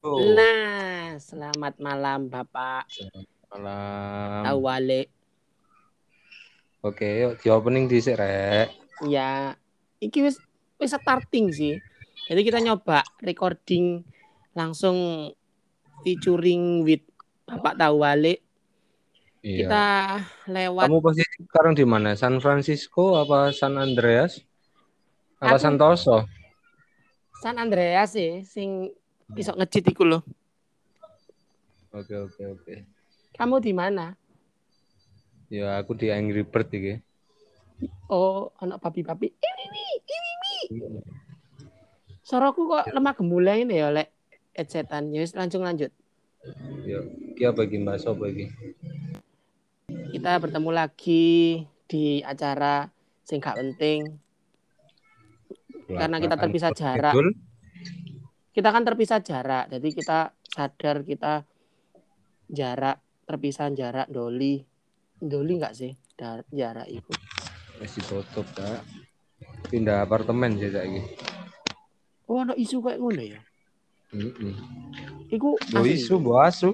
Nah, selamat malam Bapak. Malam. Tahu wale. Oke, yuk di opening di rek. Ya, iki wis wis starting sih. Jadi kita nyoba recording langsung featuring with Bapak Tahu wale. Iya. Kita lewat Kamu posisi sekarang di mana? San Francisco apa San Andreas? Apa Aku- Santoso? San Andreas sih sing iso ngejit iku loh. Oke, oke, oke. Kamu di mana? Ya, aku di Angry Bird iki. Oh, anak papi-papi. Ini ini nih. Suaraku kok lemah gemulai ini ya, Lek. Headsetan. Ya wis langsung lanjut. Yuk, iki apa iki Mbak Sopo iki? Kita bertemu lagi di acara sing gak penting. Karena kita terpisah jarak. Betul. Kita kan terpisah jarak. Jadi kita sadar kita jarak terpisah jarak doli. Doli enggak sih? Dar- jarak itu. Masih tutup, Kak. Pindah apartemen sih saiki. Oh, ada isu kayak ngono ya. Heeh. Iku Bo asli. isu, bo asu.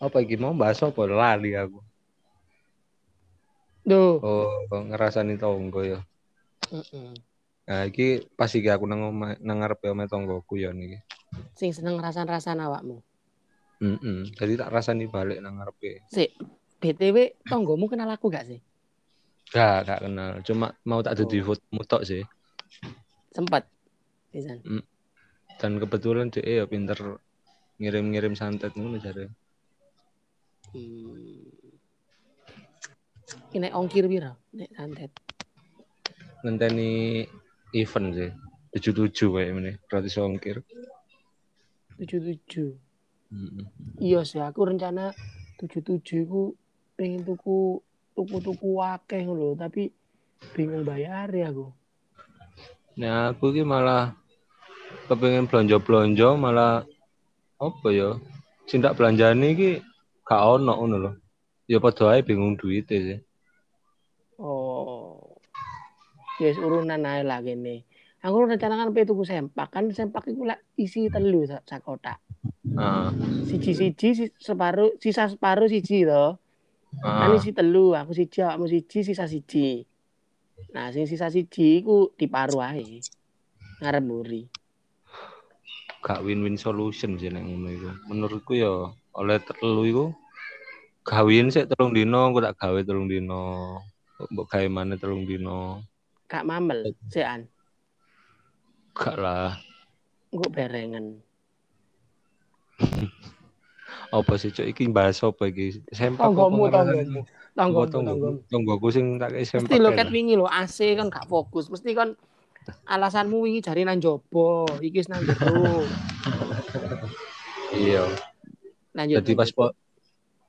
Apa iki mau bahas apa lali aku. Duh. Oh, ngerasani tonggo ya. Mm-mm. Nah, iki pas iki aku nang nang ngarepe omahe tonggoku ya niki. Sing seneng rasan-rasan awakmu. Heeh. Jadi tak rasani balik nang ngarepe. Sik, BTW tonggomu kenal aku gak sih? Gak, gak kenal. Cuma mau tak jadi Oh. foto tok sih. Sempet. Pisan. Dan kebetulan dia ya pinter ngirim-ngirim santet ngono jare. Hmm. Ini ongkir piro? Nek santet. Ngenteni event sih. tujuh tujuh kayak ini gratis ongkir. 77. Heeh. Iya sih, aku rencana 77 ku pengen tuku tuku-tuku akeh lho, tapi bingung bayar ya aku. Nah, aku ki malah kepengen belanja-belanja malah apa ya? Sing tak belanjani ki gak ono ngono lho. Ya padha ae bingung duit sih. Oh. Yes, urunan ae lah kene. Aku rencana kan pengen tuku sempak, kan sempak iku lak isi telu sak kotak. Heeh. Siji-siji si- separuh sisa separuh siji to. Kan Heeh. isi telu, aku siji, awakmu siji, sisa siji. Nah, sing sisa siji iku diparuh ae. Ngarep mburi. gak win-win solution sih nek ngono iku. Menurutku ya oleh telu iku gawin sik telung dino, aku tak gawe telung dino. Mbok gawe maneh telung dino. Kak mamel, sean. Gak lah. Engko berengen. Apa sih cok iki bahas apa iki? Sempak? Tonggomu, Apa tonggomu? tonggomu. Tonggoku sing tak sempak. Mesti lo ket wingi lo AC kan gak fokus. Mesti kan alasanmu wingi jari nang jopo, iki nang jero. Iya. Lanjut. Jadi pas po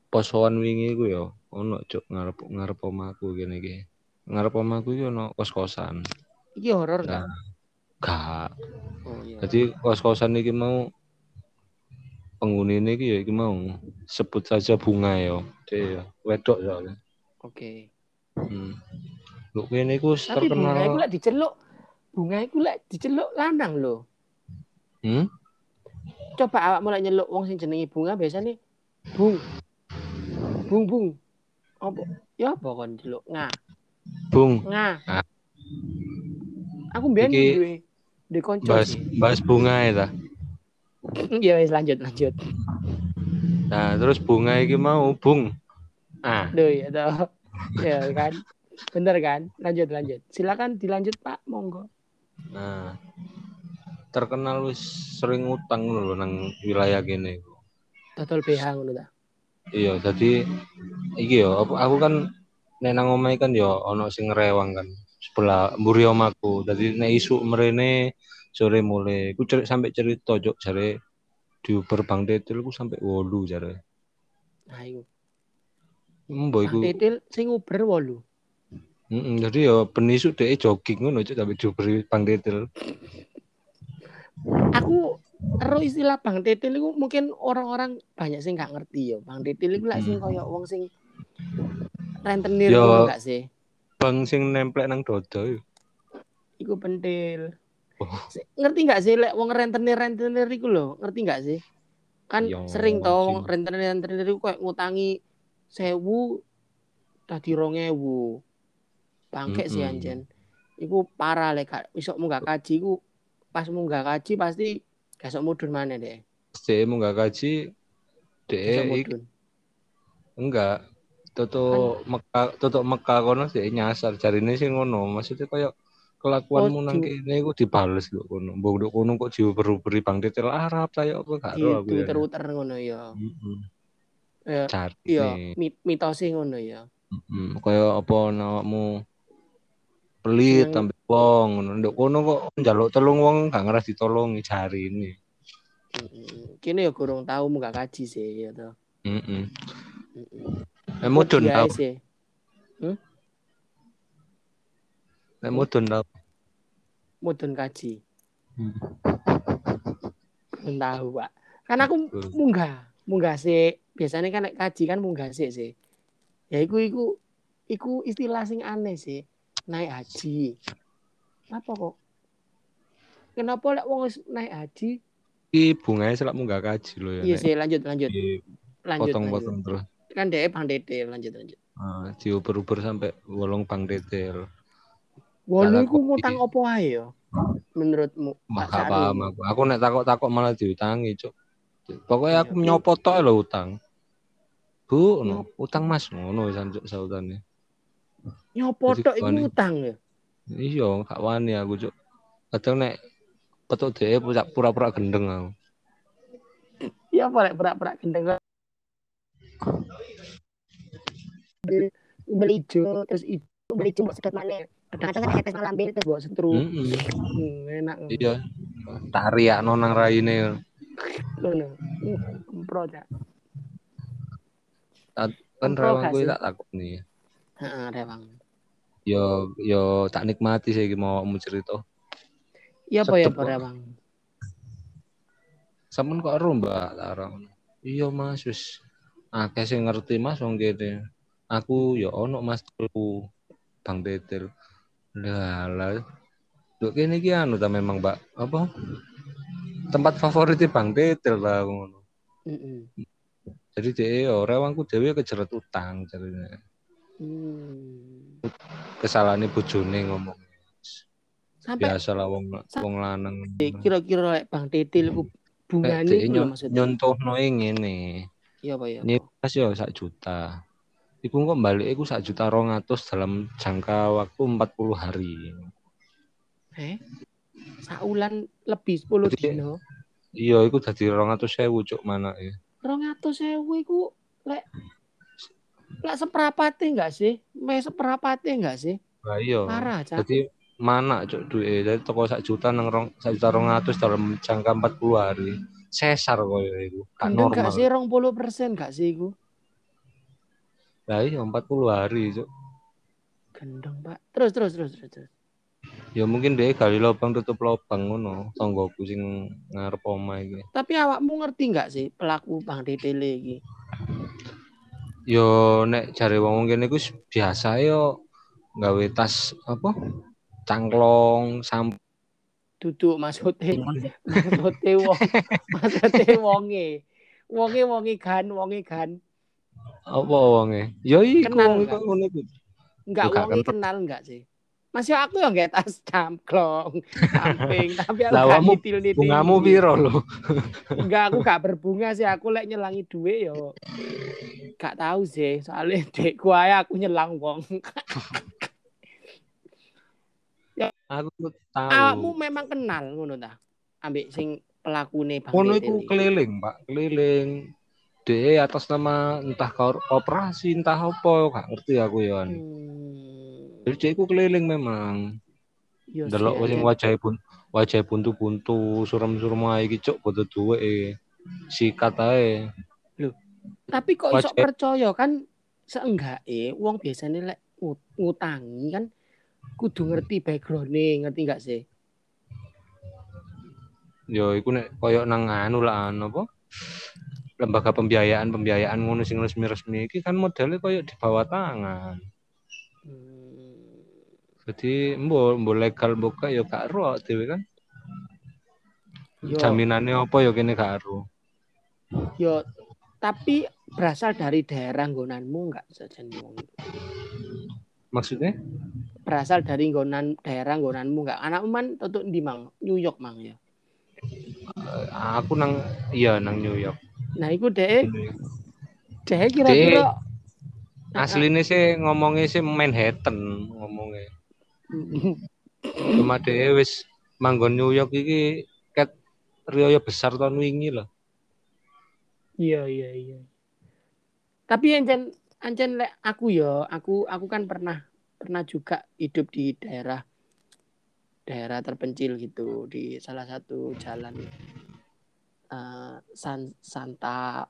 posoan wingi ku ya ono cok ngarep ngarep omaku kene iki. Ngarep omaku iki ono kos-kosan. iki horor? Nah, gak. Oh iya. Jadi kos-kosan iki mau penghuni ini ya iki mau sebut saja bunga ya. Dia ya wedok soalnya. Oke. Hmm. Lu kene iku wis Tapi bunga iku terkenal. lek diceluk bunga iku lek diceluk lanang lho. Hmm? Coba awak mulai nyeluk wong sing jenenge bunga biasanya bung. Bung bung. Apa? Ya apa kon celuk nga. Bung, Nga. Ah. Aku duwe duwe kanca bahas bahas bunga ya ta. Ya wis lanjut lanjut. Nah, terus bunga iki mau bung. Ah, Duh ya toh. Ya kan. Bener kan? Lanjut lanjut. Silakan dilanjut Pak, monggo. nah. Terkenal wis sering utang lho nang wilayah kene. Dodol BH ngono ta. Iya, jadi iki yo aku kan nek nang omahe kan yo ono sing rewang kan. Sebelah mburi omaku. Dadi nek isuk mrene sore mulai ku cerit sampai cerita jok jare di Uber Bang Tetil ku sampai wolu jare. Nah iku. Mbok iku. Titil sing Uber 8. Heeh, jadi yo ben isuk dhek jogging ngono cok sampai di Uber Bang Tetil. Aku ero istilah Bang Titil itu mungkin orang-orang banyak sih nggak ngerti ya. Bang Titil itu lah sing koyo wong sing rentenir Yo. ngono nggak sih? Bang sing nemplek nang dodo iku. Iku pentil. Oh. Ngerti nggak sih lek wong rentenir-rentenir iku lho, ngerti nggak sih? Kan Yo, sering to wong anjing. rentenir-rentenir iku kayak ngutangi sewu tadi rongewu. Bangke sih Mm-mm. anjen. Iku parah lek iso munggah kaji iku pas munggah kaji pasti gak iso mudun maneh deh. Dhek munggah kaji mudun. enggak tutuk Mekah tutuk Mekah kono dhek nyasar jarine sih ngono. Maksudnya kayak kelakuanmu Oh, nang kene iku dibales lho kono. Mbok nduk kono kok diuber-uberi Bang Titil Arab saya apa gak Di ero aku ya. Twitter-Twitter ngono ya. Heeh. Cari. Iya, mit mitose ngono ya. Hmm, kaya apa awakmu pelit sampe wong ngono. Nduk kono kok njaluk telung wong gak ngeras ditolongi jari ini. Kene ya kurang tahu munggah kaji sih ya to. Heeh. Eh mudun tau. sih. Eh mudun tau. Mudun kaji. Hmm. Belum tahu, Pak. Kan aku munggah, munggah sih. Biasanya kan nek kaji kan munggah sih sih. Ya iku iku iku istilah sing aneh sih. Naik haji. Apa kok? Kenapa lek wong naik haji? Iki bunganya selak munggah kaji lho ya. Iya Nek sih, lanjut lanjut. Lanjut. lanjut. Potong-potong terus. Kan dhek Bang Dede, lanjut lanjut. Ah, diuber-uber sampai wolong Bang Titil. Wolu iku ngutang opo ae ya? Menurutmu? Sari? paham aku. Aku nek takok-takok malah diutangi, Cuk. Pokoknya aku Iya. nyopot tok lho utang. Bu, no, utang Mas ngono wis anjuk sautane. Nyopo tok iku ngutang ya. Iya, gak wani aku, Cuk. Kadang nek petuk dhewe pura-pura gendeng aku. Iya apa berak-berak gendeng beli hijau terus hijau beli hijau sedot mana kadang-kadang kan tetes malam terus buat setru Heeh. hmm, enak Iya. Tariak nang raine. ngono kempro cak Kan rewang sih? tak takoni. heeh rewang Yo yo tak nikmati sih mau mau cerita. iya apa ya apa kok. rewang Sampun kok tak ero. Iya, Mas, wis akeh sing ngerti Mas wong kene. Aku ya ono Mas telu Bang Tetel. Lah, lah. Lho kene iki anu ta memang, Mbak. Apa? Tempat favorit Bang Tetel lah ngono. Jadi dia ya rewangku dhewe kejeret utang jarine. hmm. Kesalahane bojone ngomong. sampai Biasa lah wong wong lanang. kira-kira lek bang Titil ku Nek bungane nyon- maksudnya nyontohno e ngene. Iya apa ya Ini pas ya sak juta. Iku kok balik iku sak juta rong atus dalam jangka waktu 40 hari. eh saulan lebih 10 Jadi- dino Iya, iku dadi rong atus sewu cuk mana ya. rong atus sewu iku lek lek seperapate enggak sih? Me seperapate enggak sih? Lah iya. Parah, Cak. Jadi mana cuk duwe dari toko sak juta nang rong sak juta rong atus dalam jangka 40 hari. Sesar koyo iku. Gak Gendeng normal. gak sih 20% gak sih iku? Lah iya 40 hari cuk. Gendeng, Pak. Terus terus terus terus. terus. Ya mungkin dia gali lubang tutup lubang ngono. Tonggoku sing ngarep omah iki. Tapi awakmu ngerti nggak sih pelaku Bang Tetele iki? Yo nek jare wong kene iku biasa yo gawe tas apa? Cangklong, sam Duduk maksudnya maksudnya wong maksudnya wonge. Wonge wonge gan, wonge gan. apa wonge? Yo iku Kenal wong nggak? iku ngono iku. Enggak gak wonge kenal. enggak sih? Masih aku yang nggak tas camklong, samping, tapi aku gak nitil-nitil. Bungamu piro lho? Enggak, aku gak berbunga sih. Aku lek nyelangi duit yo. Gak tahu sih, soalnya dekku ae aku nyelang wong. Aku tahu. Awakmu memang kenal ngono ta? Ambek sing pelakune Bang Ngono iku keliling, Pak, keliling. De atas nama entah kau operasi entah apa gak ngerti aku ya. Hmm. Jadi dia keliling memang. Delok sing wajahe pun wajahe buntu-buntu, surem-surem ae iki cuk butuh duwe sikat ae. Tapi kok iso percaya kan seenggake wong biasanya lek ngut- ngutangi kan kudu ngerti background-e, ngerti gak sih? Yo iku nek koyo nang anu lah anu apa? Lembaga pembiayaan pembiayaan ngono sing resmi-resmi iki kan modelnya koyo di bawah tangan. Hmm. Jadi mbok mbok legal buka ya gak ero dhewe kan. Yo. Jaminannya apa ya kene gak ero. Yo tapi berasal dari daerah nggonanmu enggak saja? Maksudnya? Berasal dari nggonan daerah nggonanmu enggak? Anakmu man tutuk ndi mang? New York mang ya. Eh, aku nang iya nang New York. Nah, iku dhek dhek kira-kira Aslinya sih ngomongnya sih Manhattan ngomongnya. Cuma dhewe wis manggon New York iki ket riyo besar tahun wingi loh. Iya, iya, iya. Tapi ancen ancen lek aku ya, aku aku kan pernah pernah juga hidup di daerah daerah terpencil gitu di salah satu jalan eh, San, Santa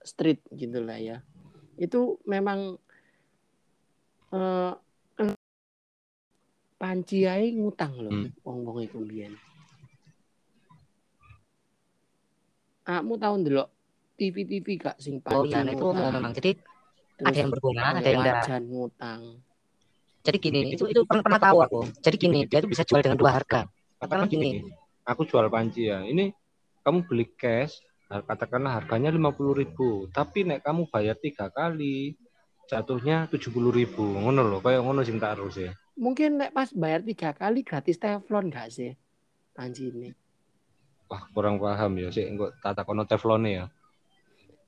Street gitu lah ya. Itu memang eh panci ae ngutang loh Hmm. wong-wong iku mbiyen. Kamu tahu ndelok TV-TV gak sing Oh panci iya, nah itu ngutang, memang. Jadi ada yang berguna, ada yang wajan ngutang. Jadi gini, itu itu pernah, pernah tahu aku. Jadi gini, dia itu bisa jual dengan dua harga. Pertama gini, Aku jual panci ya. Ini kamu beli cash, katakanlah harganya 50.000, tapi nek kamu bayar tiga kali, jatuhnya 70.000. Ngono loh, kayak ngono sing tak harus ya. Mungkin nek pas bayar tiga kali gratis teflon gak sih? Panci ini. Wah, kurang paham ya sih engko tata kono teflone ya.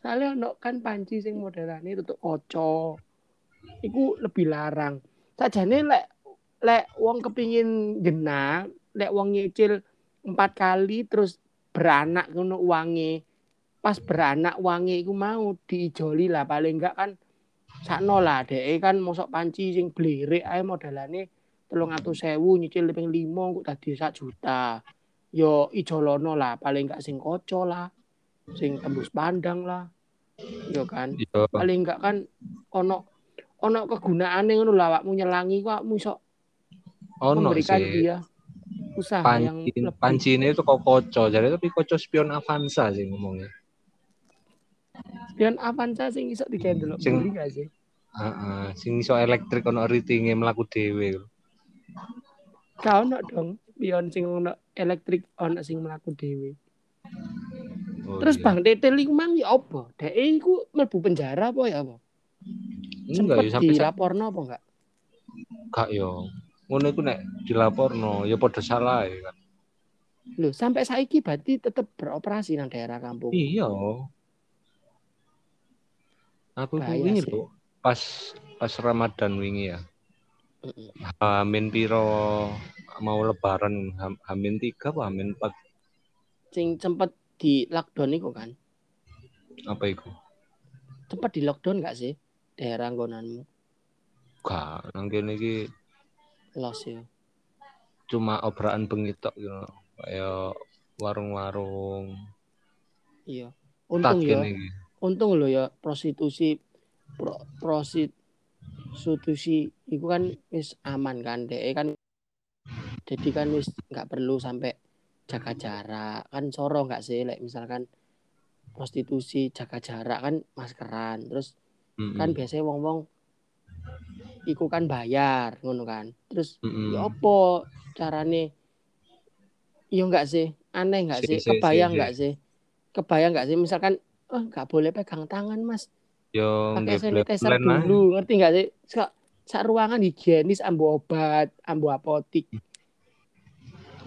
Soalnya ono kan panci sing modelane tutup oco. Iku lebih larang. Sajane lek lek wong kepingin genah, lek wong nyicil empat kali terus beranak ngono uange. Pas beranak uange iku mau diijoli lah paling enggak kan sakno lah dhek kan mosok panci sing blerik ae modelane 300.000 nyicil ping 5 kok tadi sak juta. Yo ijolono lah paling enggak sing koco lah. Sing tembus pandang lah. Yo kan Iya, paling enggak kan ono ono kegunaannya ngono lah awakmu nyelangi kok awakmu iso ono memberikan sih. dia usaha yang Panci, lebih. panci ini tuh kok koco, jadi tapi koco spion Avanza sih ngomongnya. Pion Avanza sing iso digendel Sing- gak sih? Heeh, sing iso elektrik ono ratingnya melaku dhewe. Gak ono dong pion sing ono elektrik ono sing mlaku dhewe. Oh, Terus iya. Bang Tetel iku mang ya apa? Dek iku mlebu penjara apa ya apa? Enggak ya sampai sa- dilaporno apa enggak? gak yo. Ngono iku nek dilaporno ya padha salah ya kan. Loh, sampai saiki berarti tetep beroperasi nang daerah kampung. Iya. Aku wingi lho, pas pas Ramadan wingi ya. Hamin piro mau lebaran Ham- Hamin tiga apa Hamin empat Sing sempet di lockdown iku kan? apa itu? Sempet di lockdown gak sih daerah nggonanmu? Gak, nang kene iki Los ya. cuma obrakan bengi tok gitu. Kayak warung-warung. Iya. Untung ya. untung loh ya prostitusi pro, prostitusi itu kan wis aman kan deh kan jadi kan wis nggak perlu sampai jaga jarak kan soro nggak sih like misalkan prostitusi jaga jarak kan maskeran terus Mm-mm. kan biasanya wong wong iku kan bayar ngono kan terus Mm-mm. ya apa carane iya nggak sih aneh nggak Si, sih si, kebayang si, si. nggak sih kebayang nggak sih misalkan oh nggak boleh pegang tangan mas Yo pakai sanitizer dulu ngerti nggak sih sak, sak ruangan higienis ambu obat ambu apotik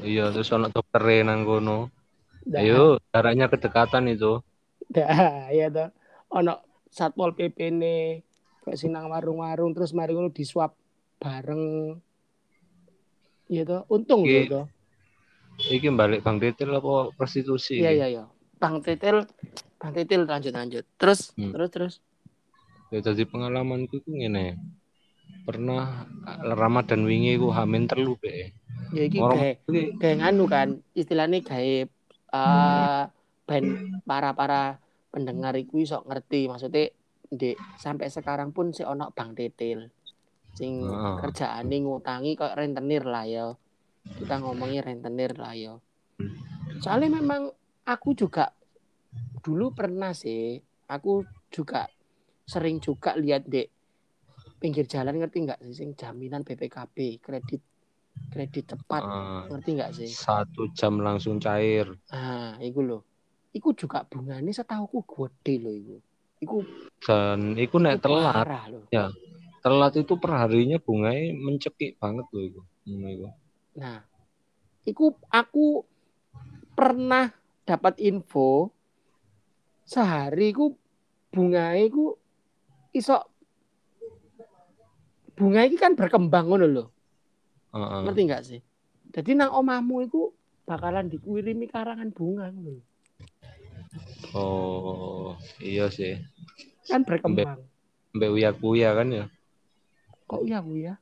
Iya, terus ono dokter nang kono. Ayo, jaraknya kedekatan itu. dah ya toh ono satpol pp nih kayak sinang warung-warung terus mari ngono disuap bareng toh untung loh toh Iki balik Bang Titil apa prostitusi? iya iya iya bang titil bang titil lanjut lanjut terus Hmm. terus terus Ya jadi pengalamanku itu ngene. Pernah eh, Ramadan wingi ku hamin telu be. ya iki Orang kayak kayak nganu kan istilahnya kayak uh, band para para pendengar iku iso ngerti maksudnya di sampai sekarang pun si ono bang titil sing Heeh. kerjaane ngutangi kok rentenir lah ya. Kita ngomongnya rentenir lah ya. Soalnya memang aku juga dulu pernah sih aku juga sering juga lihat dek pinggir jalan ngerti nggak sih sing jaminan BPKB kredit kredit cepat Ah, ngerti nggak sih? Satu jam langsung cair. ah iku loh iku juga bunganya setauku gede loh iku iku Dan iku nek iku telat, loh telat itu perharinya bunganya mencekik banget loh iku. Iku. nah iku aku pernah dapat info sehari iku bunga iku iso bunga ini kan berkembang ngono loh Heeh. ngerti nggak sih jadi nang omahmu itu bakalan dikirimi karangan bunga ngono lho. Oh, iya sih. kan berkembang Mbak uya-uya kan ya. kok iya bu ya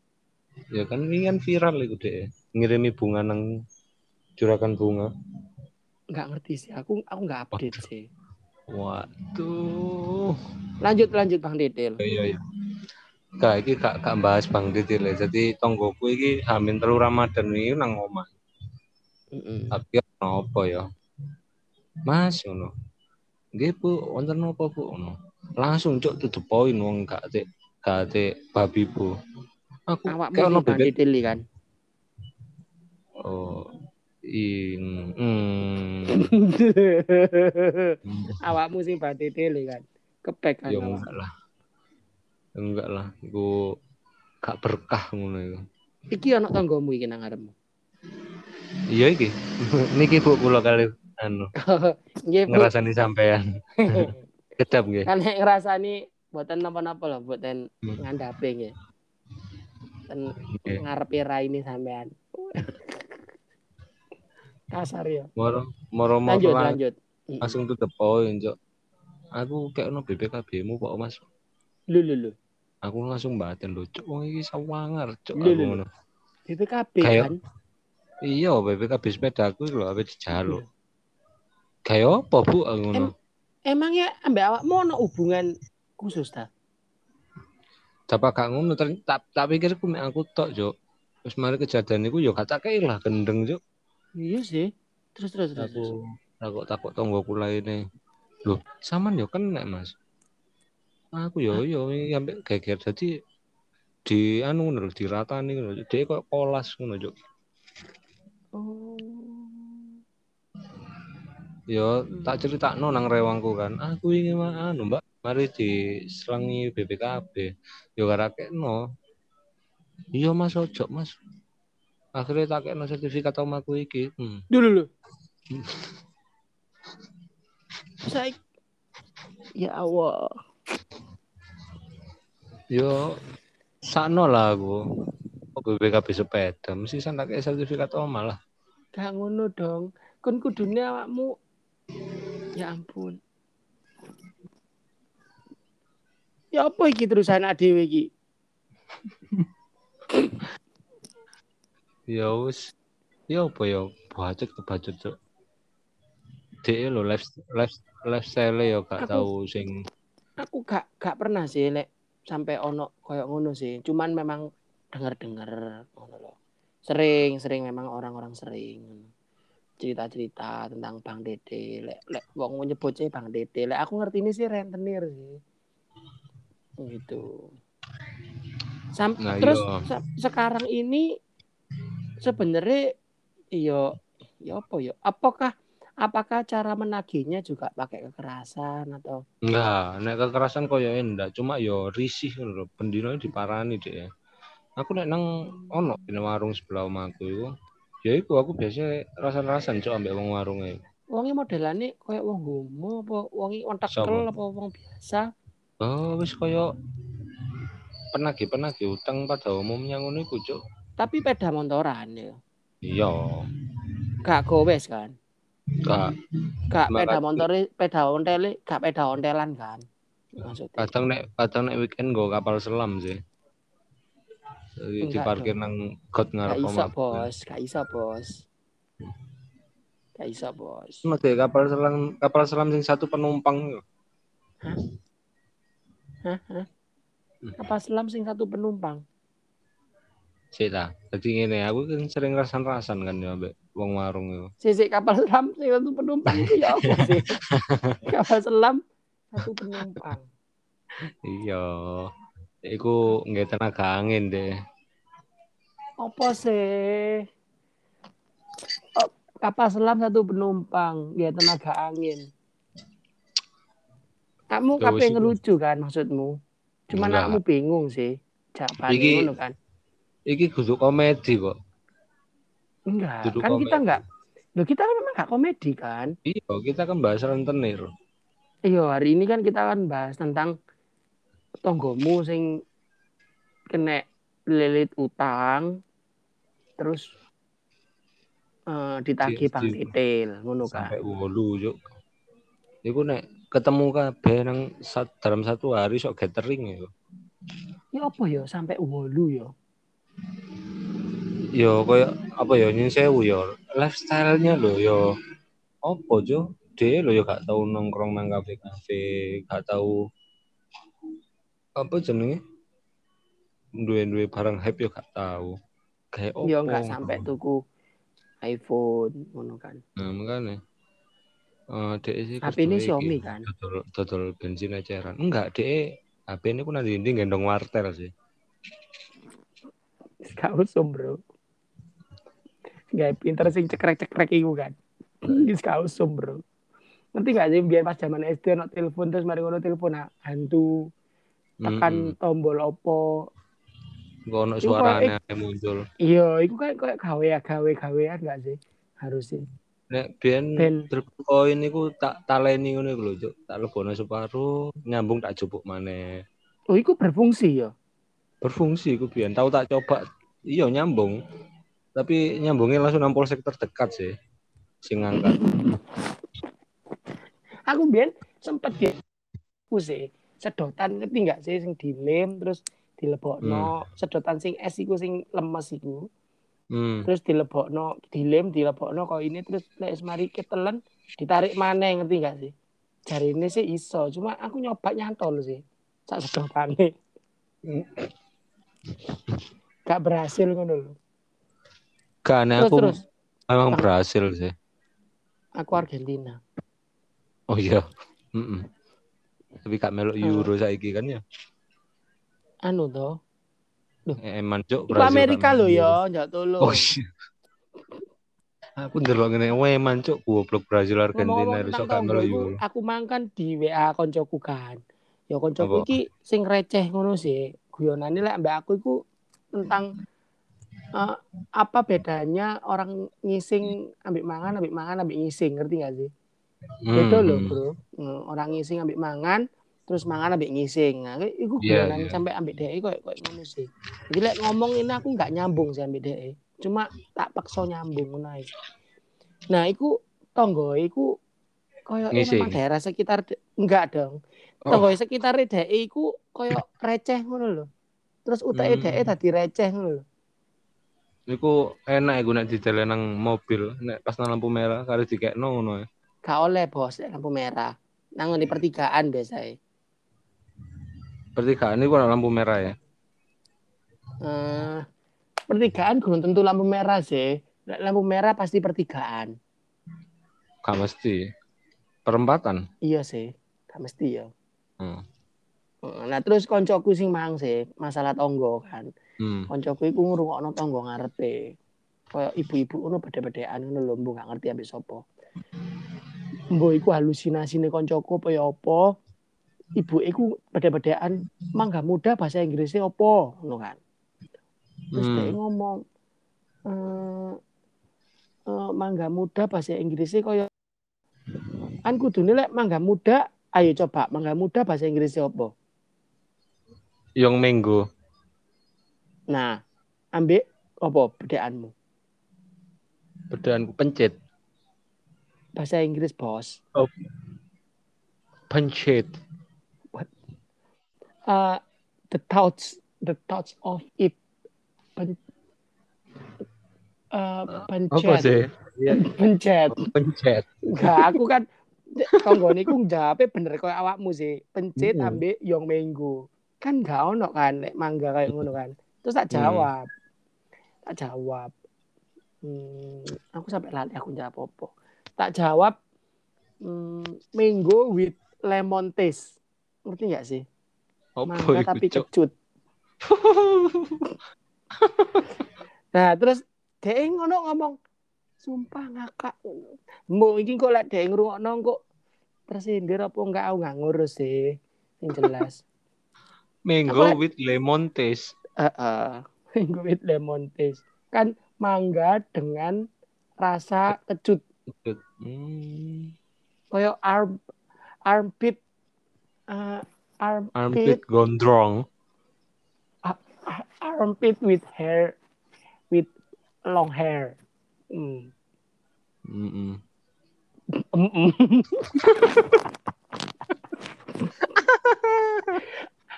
kan ini kan viral itu deh. Ngirimi bunga nang juragan bunga. nggak ngerti sih aku aku nggak update sih Waduh. lanjut lanjut bang Detail Iya iya. Gak iki gak gak bahas Bang Didil ya. Jadi tonggoku iki hamin telu Ramadan iki nang omah. Mm-mm. Tapi ono apa ya? Mas ngono. Nggih Bu, wonten apa Bu ngono. Langsung cuk to the point wong gak ate gak ate babi Bu. Aku awakmu ono bebek. Detail kan Oh. In, hmm. awakmu sing bang Detail kan kepek kan Ya enggak lah. Enggak lah, iku gak berkah ngono iku. iki anak tanggomu iki nang ngarepmu Iya iki. Niki Bu kula kali anu nggih Bu ngerasani sampean. Kedap nggih. kan nek ngrasani mboten napa-napa lho mboten Hmm. ngandhape nggih ten ngarepe raine sampean kasar ya Moro moro moro lanjut lang- lanjut langsung to the point, Cok. Aku kayak ono BPKB-mu kok Mas. lu lu lu Aku langsung batin lho, Cok. Wong iki sawangar, Cok. Aku lho, ngono. BPKB Kayak- kan Iya, BPKB sepedaku lho ape dijaluk. Kayak apa, Bu? Aku ngono. emangnya ambek awakmu ono hubungan khusus ta Dapat gak ngono, tak tak pikir ku mek aku tok, Cok. Terus mari kejadian iku yo kei lah gendeng, Cok. iya sih terus terus terus. Aku takut takut tonggoku lainnya. Loh, saman yo kena, Mas. Aku yo yo iki ambek geger dadi di anu ngono lho, diratani ngono. Dia kok kolas ngono, Cok. oh Yo tak critakno nang rewangku kan. Aku ingin mah anu, Mbak. Mari diselangi BPKB. Yo gara kekno. Iya Mas ojo, Mas. Akhirnya tak kekno sertifikat omahku iki. Hmm. dulu lu saya ya Allah Yo sakno lah aku. BPKB sepeda, mesti sana kayak sertifikat omah lah. gak ngono dong kon kudune awakmu ya ampun ya apa iki terusan dhewe iki Ya wis. Ya apa ya? Bacot kebacut, Cuk. Dek lho life life lifestyle ya gak tahu sing aku gak gak pernah sih lek sampai ono koyo ngono sih cuman memang denger denger ngono loh sering sering memang orang-orang sering cerita cerita tentang bang dede. Lek lek wong nyebut sih bang dede. Lek aku ngerti ini sih rentenir sih. Gitu. Sam Nah, terus iya. sa- sekarang ini sebenarnya iyo ya apa ya? Apakah apakah cara menagihnya juga pakai kekerasan atau? Enggak, nek kekerasan koyo enggak, cuma yo risih ngono lho, pendino diparani dek. Aku nek nang ono di warung sebelah omahku iku. Ya iku aku biasa rasan-rasan cok ambek wong warunge. wongi modelane kayak wong homo apa wongi wong tekel Sama. apa wong biasa Oh, wis koyo penagih-penagih utang pada umumnya ngono iku, Cuk. tapi peda motoran ya Iya, gak gowes kan gak gak peda motor peda ontele gak peda ontelan kan maksudnya kadang nek kadang nek weekend go kapal selam sih. Jadi diparkir dong. nang got gak ngarep omahku. bos gak iso bos gak iso bos deh kapal selam kapal selam sing satu penumpang yo. Hah, hah? apa selam sing satu penumpang Sik ta. Dadi ngene, aku kan sering rasan-rasan kan ya ambek wong warung yo. sisi kapal selam sing satu penumpang itu ya apa sih kapal selam satu penumpang Iya. Iku nggak tenaga angin deh. Apa sih? Oh, kapal selam satu penumpang, ya tenaga angin. Kamu kape ngelucu kan maksudmu? Enggak. aku bingung sih. Jawabannya Iki- ngono kan. Iki kudu komedi kok. Enggak, Duduk kan kita komedi. enggak. Loh kita kan memang enggak komedi kan? Iya, kita kan bahas rentenir. Iya, hari ini kan kita akan bahas tentang tonggomu sing kena lilit utang terus eh, ditagih Di- bang titil ngono kan. Sampai wolu yuk. Iku nek ketemu kabeh nang sat- dalam satu hari sok gathering ya. Ya apa ya sampai wolu ya. Yo koyo apa ya nyun sewu yo. Lifestyle-nya lho yo. Apa jo? Dia lho yo gak tau nongkrong nang kafe-kafe, gak tau apa jenenge? Duwe-duwe barang hype yo gak tau. Kayak opo? Ya enggak sampai tuku iPhone ngono kan. Nah, makanya. Eh, dek sih HP ini Xiaomi kan? Dodol, dodol bensin eceran. Enggak, dek HP ini ku nanti ini gendong wartel sih. Gak usum, Bro. Gak pinter sing cekrek-cekrek iku kan. Wis gak usum, Bro. Ngerti gak sih biar pas zaman SD ono telepon terus mari ngono telepon hantu tekan tombol opo Kok ono Iku suaranya muncul. Iya, itu kan kayak gawe gawe gawean gak sih? Harusnya. Nek biyen Ben. koin iku tak taleni ngono iku lho, Cuk. Tak lebono separuh, nyambung tak jupuk maneh. Oh, itu berfungsi ya. Berfungsi iku biyen. Tahu tak coba. Iya nyambung. Tapi nyambungnya langsung nang polsek terdekat sih. Sing ngangkat. Aku biyen sempet ya aku sih sedotan ngerti nggak sih sing dilem terus dilebokno sedotan sing es iku sing lemes iku Hmm. terus dilebokno dilem dilebokno kok ini terus nek wis mari ketelen ditarik maneh ngerti nggak sih jari ini sih iso cuma aku nyoba nyantol sih sak sedotane gak berhasil ngono lho Kan terus aku terus memang Bang. berhasil sih. aku Argentina Oh iya. Mm-mm. Tapi kak melok Eh. euro saiki kan ya. Anu toh Eh, Eman cuk Iku Brazil Amerika lho melok ya euro. njak tolong Oh iya. Aku ndelok ngene wae man cuk goblok Brazil Argentina iso gak euro. aku mangkan di WA koncoku kan. Ya koncoku iki sing receh ngono sih. Guyonane lek mbak aku iku tentang eh, apa bedanya orang ngising ambek mangan, ambek mangan, ambek ngising, ngerti gak sih? Beda Hmm, loh, hmm. Bro. Eh, Orang ngising ambek mangan, terus mangan ambek ngising. Nah, iku guyonan iya. sampai ambek dhek koyo koyo ngono sih. Jadi lek ngomong ini aku nggak nyambung sih ambek dhek. Cuma tak paksa nyambung ngono ae. Nah, iku tonggo iku koyo Ngising. memang daerah sekitar enggak dong. Oh. Tonggo sekitar dhek iku koyo receh ngono lho. Terus utake Hmm. dhek dadi receh ngono lho. Iku enak iku nek didele nang mobil, nek pas nang lampu merah kare dikekno ngono ya. Gak oleh bos lampu merah. Nang di pertigaan biasanya. Pertigaan iku nang lampu merah ya. Eh, pertigaan belum tentu lampu merah sih. Lampu merah pasti pertigaan. Gak mesti. Perempatan. Iya sih, gak mesti ya. Hmm. Nah terus koncoku sing mang sih masalah tonggo kan. Hmm. Koncoku iku ngrungokno tonggo ngarepe. Kayak ibu-ibu ngono beda-bedaan ngono lho, mbok gak ngerti ambek sapa. Mbok iku halusinasine koncoku apa ya apa. Ibu iku beda-bedaan mangga muda bahasa Inggrisnya apa ngono kan. Terus Hmm. dia ngomong eh eh, mangga muda bahasa Inggrisnya kaya kan kudune lek mangga muda ayo coba mangga muda bahasa Inggrisnya apa? Yang minggu. Nah, ambek apa bedaanmu? Bedaan pencit. Bahasa Inggris, Bos. Pencit. Uh, the thoughts the thoughts of it pen, uh, Apa pencet. sih? Iya, pencet. Pencet. enggak aku kan tonggone iku jawabe bener koyo awakmu sih. Pencet Mm-mm. ambek yong minggu. Kan gak ono kan lek mangga kayak ngono kan. Terus tak Hmm. jawab. Tak jawab. Hmm, aku sampai lali aku jawab apa tak jawab hmm, mango with lemon taste. Ngerti gak sih Mangga tapi Cuk? kecut Nah, terus dia ngono ngomong sumpah ngakak. Mbok iki kok lek dhek ngrungokno kok tersindir apa enggak aku nggak ngurus sih. Yang jelas. Mango with lemon taste. Heeh. Mango with lemon taste. Kan mangga dengan rasa kecut Hmm. koyo arm armpit eh, armpit Armpit gondrong. armpit with hair with long hair. Hmm. Mm-mm. Mm-mm.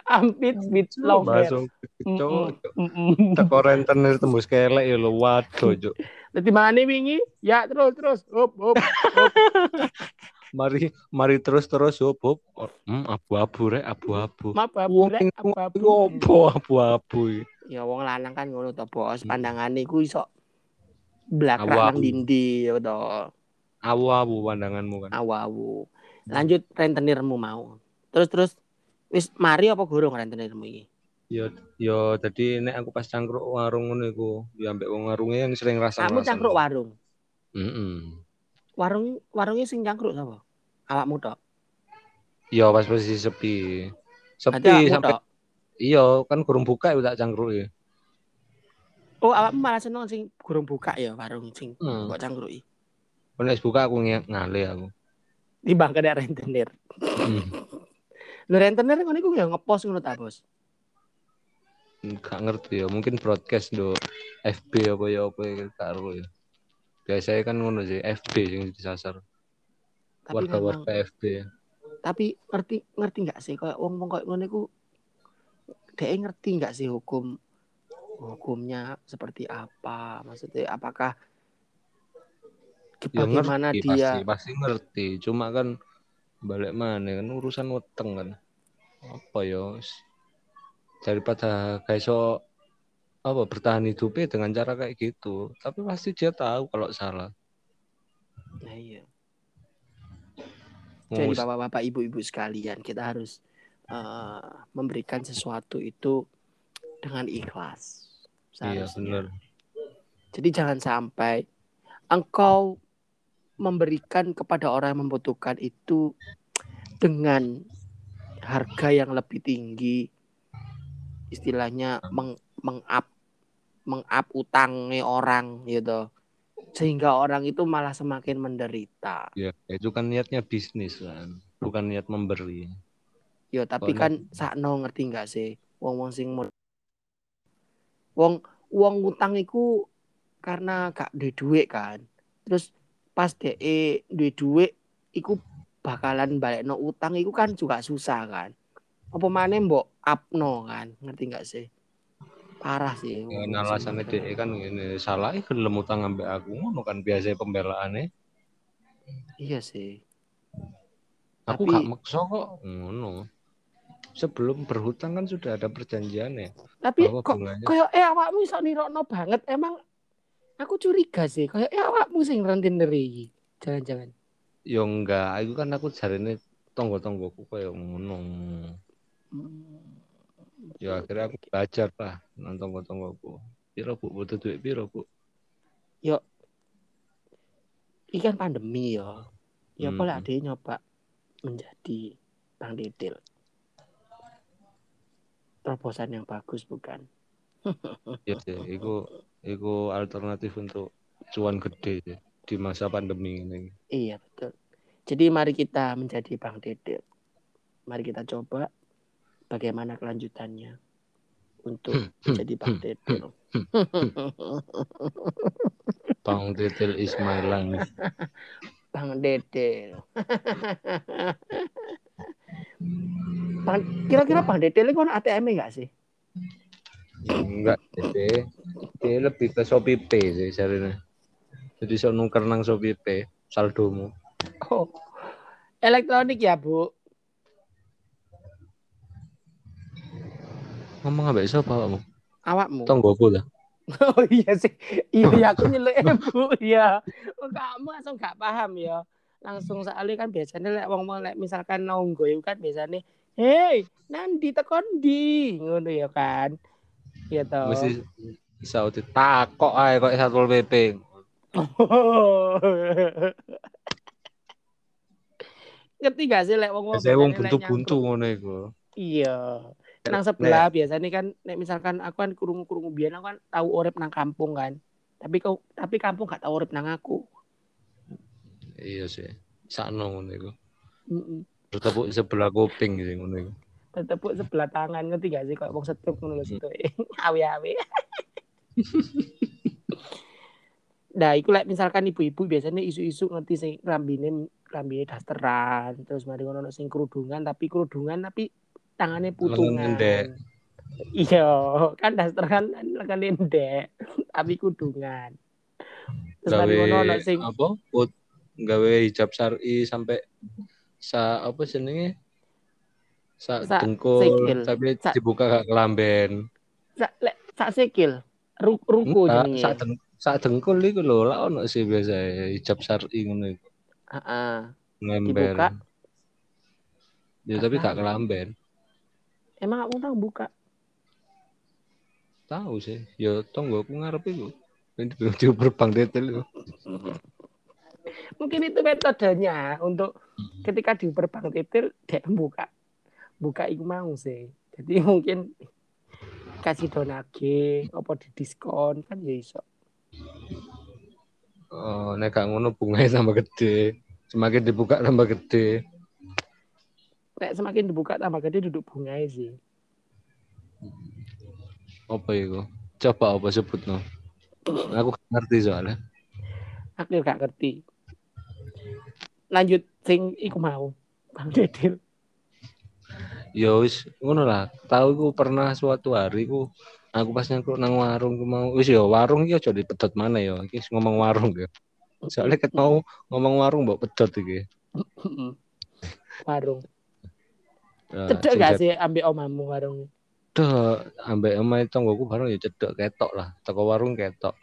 armpit with long hair. Mm-mm. Teko rentenir tembus kelek ya lo waduh cuk. Dadi mana wingi? Ya terus terus. Hop hop. Mari mari terus terus hop hop. Hmm, abu-abu rek abu-abu. Maaf Wong abu rek sing abu Opo abu-abu iki? Ya wong lanang kan ngono to, Bos. Hmm. Pandangane iku iso Awu-awu. dindi ya to. Awu-awu pandanganmu kan. Awu-awu. Lanjut rentenirmu mau. Terus terus wis mari apa gorong rentenirmu iki? Yo yo tadi nek aku pas cangkruk warung ngono iku, yo ambek wong warunge yang sering rasa Kamu cangkruk warung. Heeh. Warung warungnya sing cangkruk sapa? Awakmu tok. Yo pas posisi sepi. Sepi sampai iya kan kurang buka ya tak cangkruk ya. Oh, awakmu malah seneng sing gurung buka ya warung sing Hmm. kok cangkruki. Nek buka aku nge- ngale aku. Timbang kena rentenir. Hmm. Lho rentenir ngono iku ya ngepost ngono ta, Bos? Gak ngerti ya, mungkin broadcast do FB apa ya apa ya gak ero ya. Biasanya kan ngono sih, FB yang disasar. Tapi memang Warga-warga FB. ya. tapi ngerti ngerti nggak sih kayak wong wong kayak ngono iku dia ngerti nggak sih hukum hukumnya seperti apa maksudnya apakah Ya bagaimana ngerti dia pasti, pasti ngerti. Cuma kan balik mana kan urusan weteng kan. Apa ya? Daripada kayak so apa bertahan hidupnya dengan cara kayak gitu. Tapi pasti dia tahu kalau salah. nah, iya jadi bapak-bapak ibu-ibu sekalian kita harus eh, memberikan sesuatu itu dengan ikhlas Iya seharusnya. benar. Jadi jangan sampai engkau memberikan kepada orang yang membutuhkan itu dengan harga yang lebih tinggi. Istilahnya meng meng-up meng-up utangnya orang gitu. Sehingga orang itu malah semakin menderita. Ya, itu kan niatnya bisnis kan, bukan niat memberi. Yo tapi Oh, kan sakno ngerti nggak sih? Wong-wong sing mod- wong wong utang iku karena gak duwe duit kan. Terus pas DE duwe duit iku bakalan balekno utang iku kan juga susah kan. Apa maneh mbok upno kan? Ngerti nggak sih? Parah sih. Ya, nah, alasannya model. dia kan ini salah gelem utang ambek aku ngono kan biasa pembelaannya. Iya sih. Aku Tapi- gak maksa kok ngono. Sebelum berhutang kan sudah ada perjanjiannya Tapi bahwa kok bunganya kayak eh awakmu iso nirokno banget emang aku curiga sih kayak eh awakmu sing iki. Jangan-jangan. ya enggak, itu kan aku jarine tonggo-tonggoku kayak ngono. Hmm. Ya akhirnya aku belajar lah nang tonggo-tonggoku. Piro Bu butuh duit piro Bu? Ini kan pandemi ya. Ya Hmm. boleh ada nyoba menjadi Bang Didil. Terobosan yang bagus bukan? Ya, ya iku iku alternatif untuk cuan gede sih di masa pandemi ini. Iya betul. Jadi mari kita menjadi Bang Didil. Mari kita coba bagaimana kelanjutannya untuk menjadi Bang Didil. Bang Detail is my life. Bang. Bang, kira-kira Bang Didil itu kan ATM enggak sih? Enggak, jadi dia lebih ke Shopee Pay sih jarine. Jadi so nuker nang Shopee Pay saldomu. Oh. Elektronik ya, Bu. Ngomong ambek sapa kamu? Awakmu. Tonggoku lah. Oh iya sih. Iya ya aku nyeluk ibu ya. Kamu langsung gak paham ya. Langsung soalnya kan biasanya lek wong-wong lek misalkan nonggo kan biasanya Hei, nanti tekon di ngono ya kan. Iya toh. Mesti Saudi takok ae kok Satpol PP. Ngerti gak sih lek wong wong buntu-buntu ngono iku. Iya. Nang sebelah biasanya kan nek misalkan aku kan kurung-kurung biyen aku kan tahu urip nang kampung kan. Tapi kau tapi kampung gak tahu urip nang aku. Iya sih. Sakno ngono iku. Heeh. Bertepuk sebelah kuping gitu ngono iku. Tepuk sebelah tangan ngerti gak sih kok wong setruk ngono lho situ. Awe-awe. Nah, iku lek misalkan ibu-ibu biasanya isu-isu ngerti sing rambine rambine dasteran, terus mari ngono ono sing kerudungan tapi kerudungan tapi tangannya putungan. Iya, kan dasteran kan lengan endek, tapi kudungan. Terus mari ngono ono sing apa? Put gawe hijab syar'i sampai sa apa jenenge? Sa, Sa- dengkul sikil. tapi Sa- dibuka gak kelamben. sak lek sak sikil, ru, ruku jenenge. sak deng sak dengkul iku lho lah ono sih biasa hijab syar'i ngono iku. Heeh. Dibuka. Ya tapi gak kelamben. Emang aku tahu buka. Tahu sih. Ya tonggo aku ngarep iku. Ini diuber bang detail iku. Mungkin itu metodenya untuk ketika di perbang titir dia buka buka iku mau sih. Jadi mungkin kasih donage apa di diskon kan ya iso. Oh, nek gak ngono bunganya tambah gede. Semakin dibuka tambah gede. Nek semakin dibuka tambah gede duduk bunga sih. Apa iku? Coba apa sebutno? Aku gak ngerti soalnya. Aku gak ngerti. Lanjut sing iku mau. Bang Dedil. Ya wis ngono lah. Tahu iku pernah suatu hari ku aku pas nyangkruk nang warung ku mau wis ya warung iki aja dipedot mana ya. Iki ngomong warung ya. Soalnya ket mau ngomong warung mbok pedot iki. warung. Ya, Cedek gak sih ambek omamu warung? Cedek ambek omahe tonggoku bareng ya cedek ketok lah. Toko warung ketok.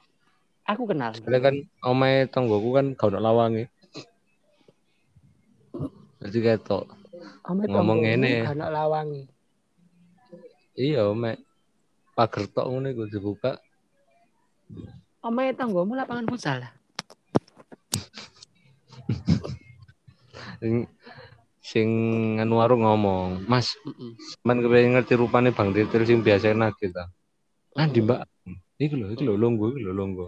Aku kenal. Soalnya kan omahe tonggoku kan gak ono lawange. Jadi ketok. Ome ngomong tonggomu ngene. Anak lawangi. Iya, mek pager tok ngono iku dibuka. Ome tanggomu lapangan futsal lah. Sing anu warung ngomong, "Mas, man kepengen ngerti rupane Bang Titil sing biasa enak kita." Ah, di Mbak. Iki lho, iki lho longgo, iki lho longgo.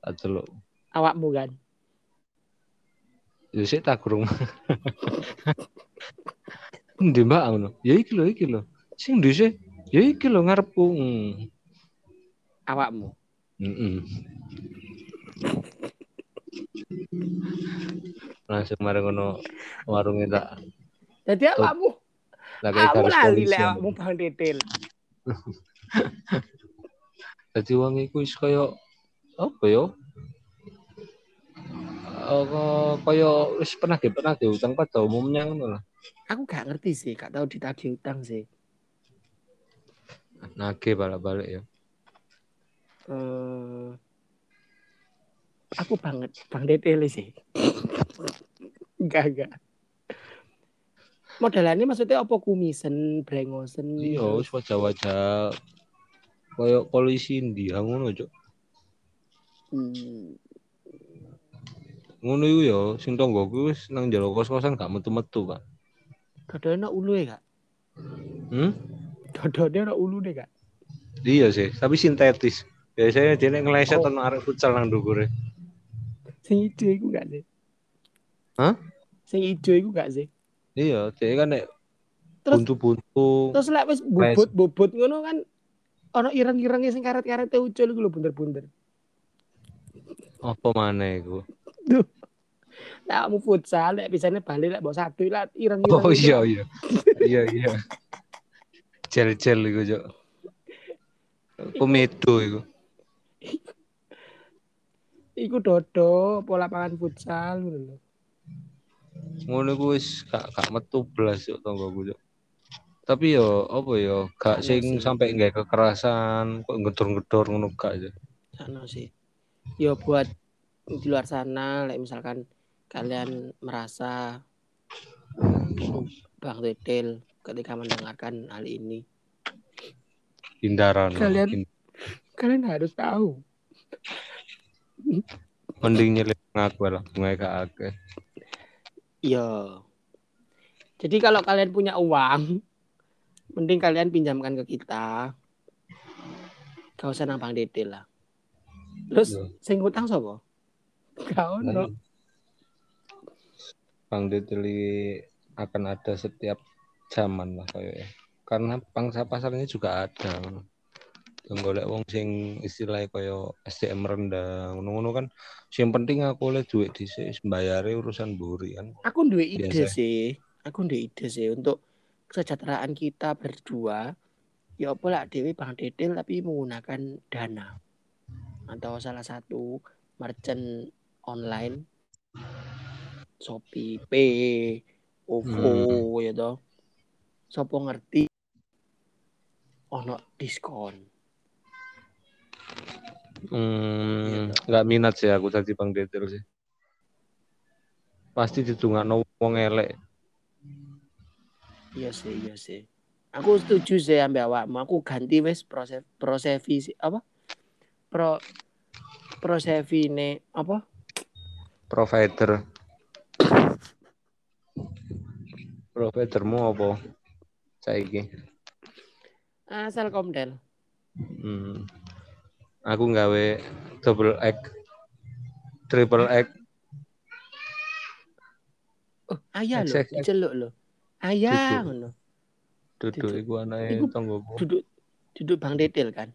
Tak delok. Awakmu kan. Ya sik tak gurung. Ndi Mbak ngono. Ya iki lho, iki lho. Sing dhisik, ya iki lho ngarepku. Awakmu. Langsung mari ngono warungnya tak Jadi awakmu. garis lali lek awakmu Bang Dedil. Dadi wong iku wis kaya apa ya? Eh, kaya wis pernah ge pernah ge utang pada umumnya ngono lah. Aku gak ngerti sih, gak tahu ditagih utang sih. Nage balik-balik ya. Eh aku banget Bang Dedil sih. enggak, enggak. Modelannya maksudnya apa kumisen, brengosen. Iya, wis wajah-wajah kaya polisi India ngono, Cuk. Hmm. Ngono iku ya, sing tonggoku wis nang jero kos-kosan gak metu-metu, Pak. Dodone ulu ya, Kak? Hmm? Dodone ana ulu deh, Kak. Iya sih, tapi sintetis. Biasanya dia ngeleset Oh. arek futsal nang ndukure. Sing ijo iku gak sih? Hah? Sing ijo iku gak sih? Iya, dia kan nek Terus- buntu-buntu. Terus lek wis bobot-bobot ngono kan ana ireng-irenge sing karet-karete ucul iku lho bunder-bunder. Apa maneh iku? Nah, kamu futsal lek bisane bali lek mbok satu lah ireng-ireng. Oh iya iya. Iya iya. Gel-gel iku, Cuk. Komedo iku. Iku dodo pola lapangan futsal ngono lho. Ngono iku wis gak gak metu blas yo tonggoku, Cuk. Tapi yo apa yo gak Iya sing sampai nggak kekerasan, kok gedor-gedor ngono gak aja. Ano sih. Yo buat di luar sana lek misalkan kalian merasa Bang Dedel ketika mendengarkan hal ini Hindaran. Kalian- Kalian harus tahu. Mending nyelip ngaku lah, bunga gak akeh. Iya. Jadi kalau kalian punya uang, mending kalian pinjamkan ke kita. Gak usah nang Bang Dede lah. Terus Iya. sing utang sapa? Gak ono. Bang Deteli akan ada setiap zaman lah kayaknya. Karena pangsa pasarnya juga ada. Yang golek wong sing istilahnya kaya SDM rendah, ngono-ngono kan. Yang penting aku oleh duit dhisik, bayare urusan buri kan. Aku duwe ide Biasa. sih. Aku duwe ide sih untuk kesejahteraan kita berdua. Ya apa lah Dewi Bang Dede tapi menggunakan dana atau salah satu merchant online Shopee Pay, OVO ya toh. Sopo ngerti ono diskon. Hmm, Gitu. nggak minat sih aku tadi Bang Detel sih. Pasti ditungakno wong elek. Iya sih, iya sih. Aku setuju sih ambil awakmu. Aku ganti wes proses prosevi apa? Pro prosevine apa? Provider. Providermu apa? Saiki. Asal komdel. Hmm. Aku nggawe double egg, triple egg. Oh, ayah lo, celuk lo. Ayah ngono. Duduk iku anake Iku tonggoku. Duduk duduk Bang Dedel kan.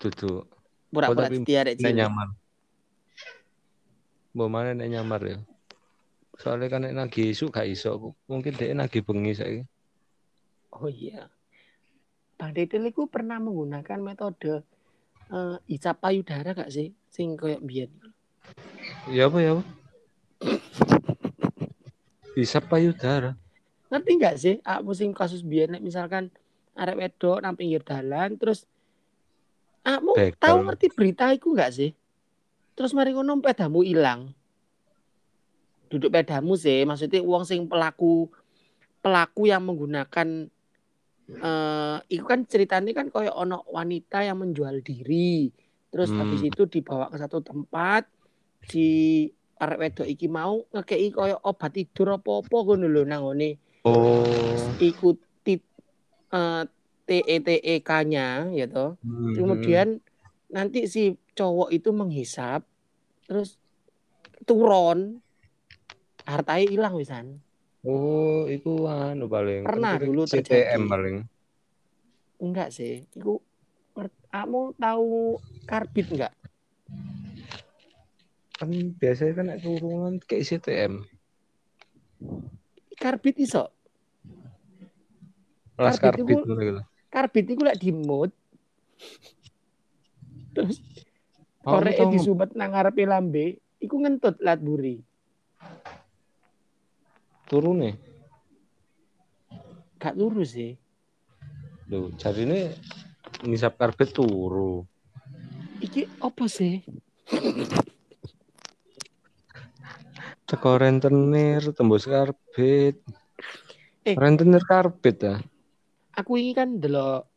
Duduk. Pura-pura tapi setia rek Nek cilik. nyamar. Mbok mana nek nyamar ya. Soalnya kan nek nagi isu gak iso. Mungkin dia nagi bengi saiki. Oh iya. Bang Dedel itu pernah menggunakan metode eh isap payudara gak sih? Sing koyo biyen. Ya apa ya apa? Bisa payudara. Ngerti gak sih? Aku sing kasus biyen nek misalkan arek wedok nang pinggir dalan terus Aku tahu ngerti berita iku gak sih? Terus mari ngono pedamu ilang. Duduk pedamu sih, maksudnya uang sing pelaku pelaku yang menggunakan eh itu kan ceritanya kan koyo ono wanita yang menjual diri. Terus Hmm. habis itu dibawa ke satu tempat si arek wedok iki mau ngekei koyo obat tidur apa-apa ngono lho nang ngone Oh. ikuti eh TETEK-nya ya toh. Hmm. Kemudian nanti si cowok itu menghisap terus turun hartanya hilang wisan. Oh, itu anu paling. Pernah Kan dulu CTM terjadi. paling. Enggak sih. Iku kamu tahu karbit enggak? Kan biasanya kan nek turungan kayak CTM. Karbit iso. Kelas Karbit karbit itu- gitu. Karbit itu lek di mood. Terus Aku korek disumet nang ngarepe lambe, iku ngentut lat buri. Turun nih. Gak lurus sih. Loh, jadi ini ngisap karbit turu. Iki apa sih? Teko rentenir tembus karbit. Eh. Rentenir karbit ya. Aku ini kan delok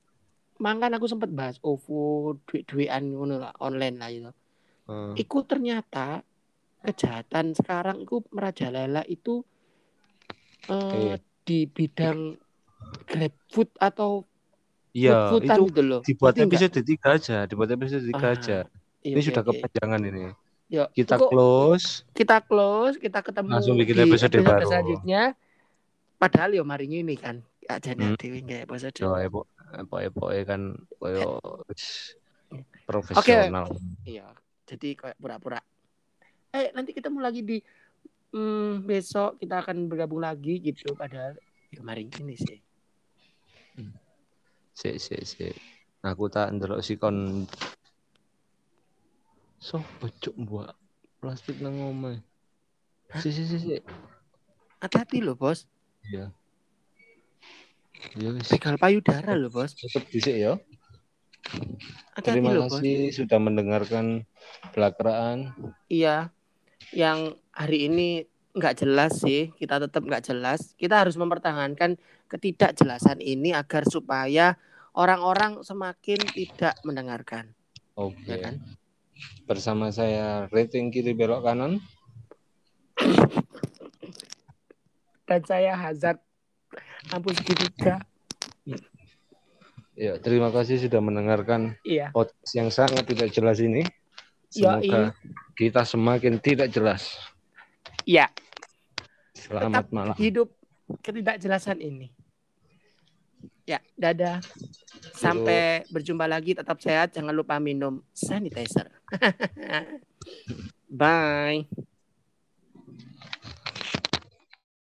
Mangkan aku sempat bahas OVO, duit-duitan ngono lah, online lah gitu. Hmm. Iku ternyata kejahatan sekarang itu merajalela itu eh, Iya. di bidang grab food atau Iya, food-foodan itu gitu loh. dibuat nggak? episode 3 aja, dibuat episode 3 Ah, aja. Iya, Ini oke, sudah oke. kepanjangan ini. Yuk, Kita pokok close. kita close, kita ketemu Langsung bikin di episode baru. selanjutnya. Padahal yo mari ini kan, aja Hmm. dewi nggak episode. Yo, epo, epo, epo, kan koyo Oke. profesional. Iya, jadi kayak pura-pura. Eh, nanti ketemu lagi di hmm, besok kita akan bergabung lagi gitu. Padahal ya mari ini sih. Sik, sik, sik. Aku tak ndelok sikon So, bocok mbak plastik nang omahe. Si, si, si, si. Hati-hati loh bos. Iya. Ya wis. Begal payudara loh bos. Tetep dhisik ya. Terima kasih sudah mendengarkan belakraan. Iya, yang hari ini nggak jelas sih. Kita tetap nggak jelas. Kita harus mempertahankan ketidakjelasan ini agar supaya orang-orang semakin tidak mendengarkan, Oke. ya kan? Bersama saya rating kiri belok kanan. Dan saya Hazard lampu segitiga. Ya, terima kasih sudah mendengarkan Iya. podcast yang sangat tidak jelas ini. Yoi. Semoga kita semakin tidak jelas. Iya, Selamat malam. hidup ketidakjelasan ini. Ya, dadah. Sampai berjumpa lagi. Tetap sehat. Jangan lupa minum sanitizer. Bye.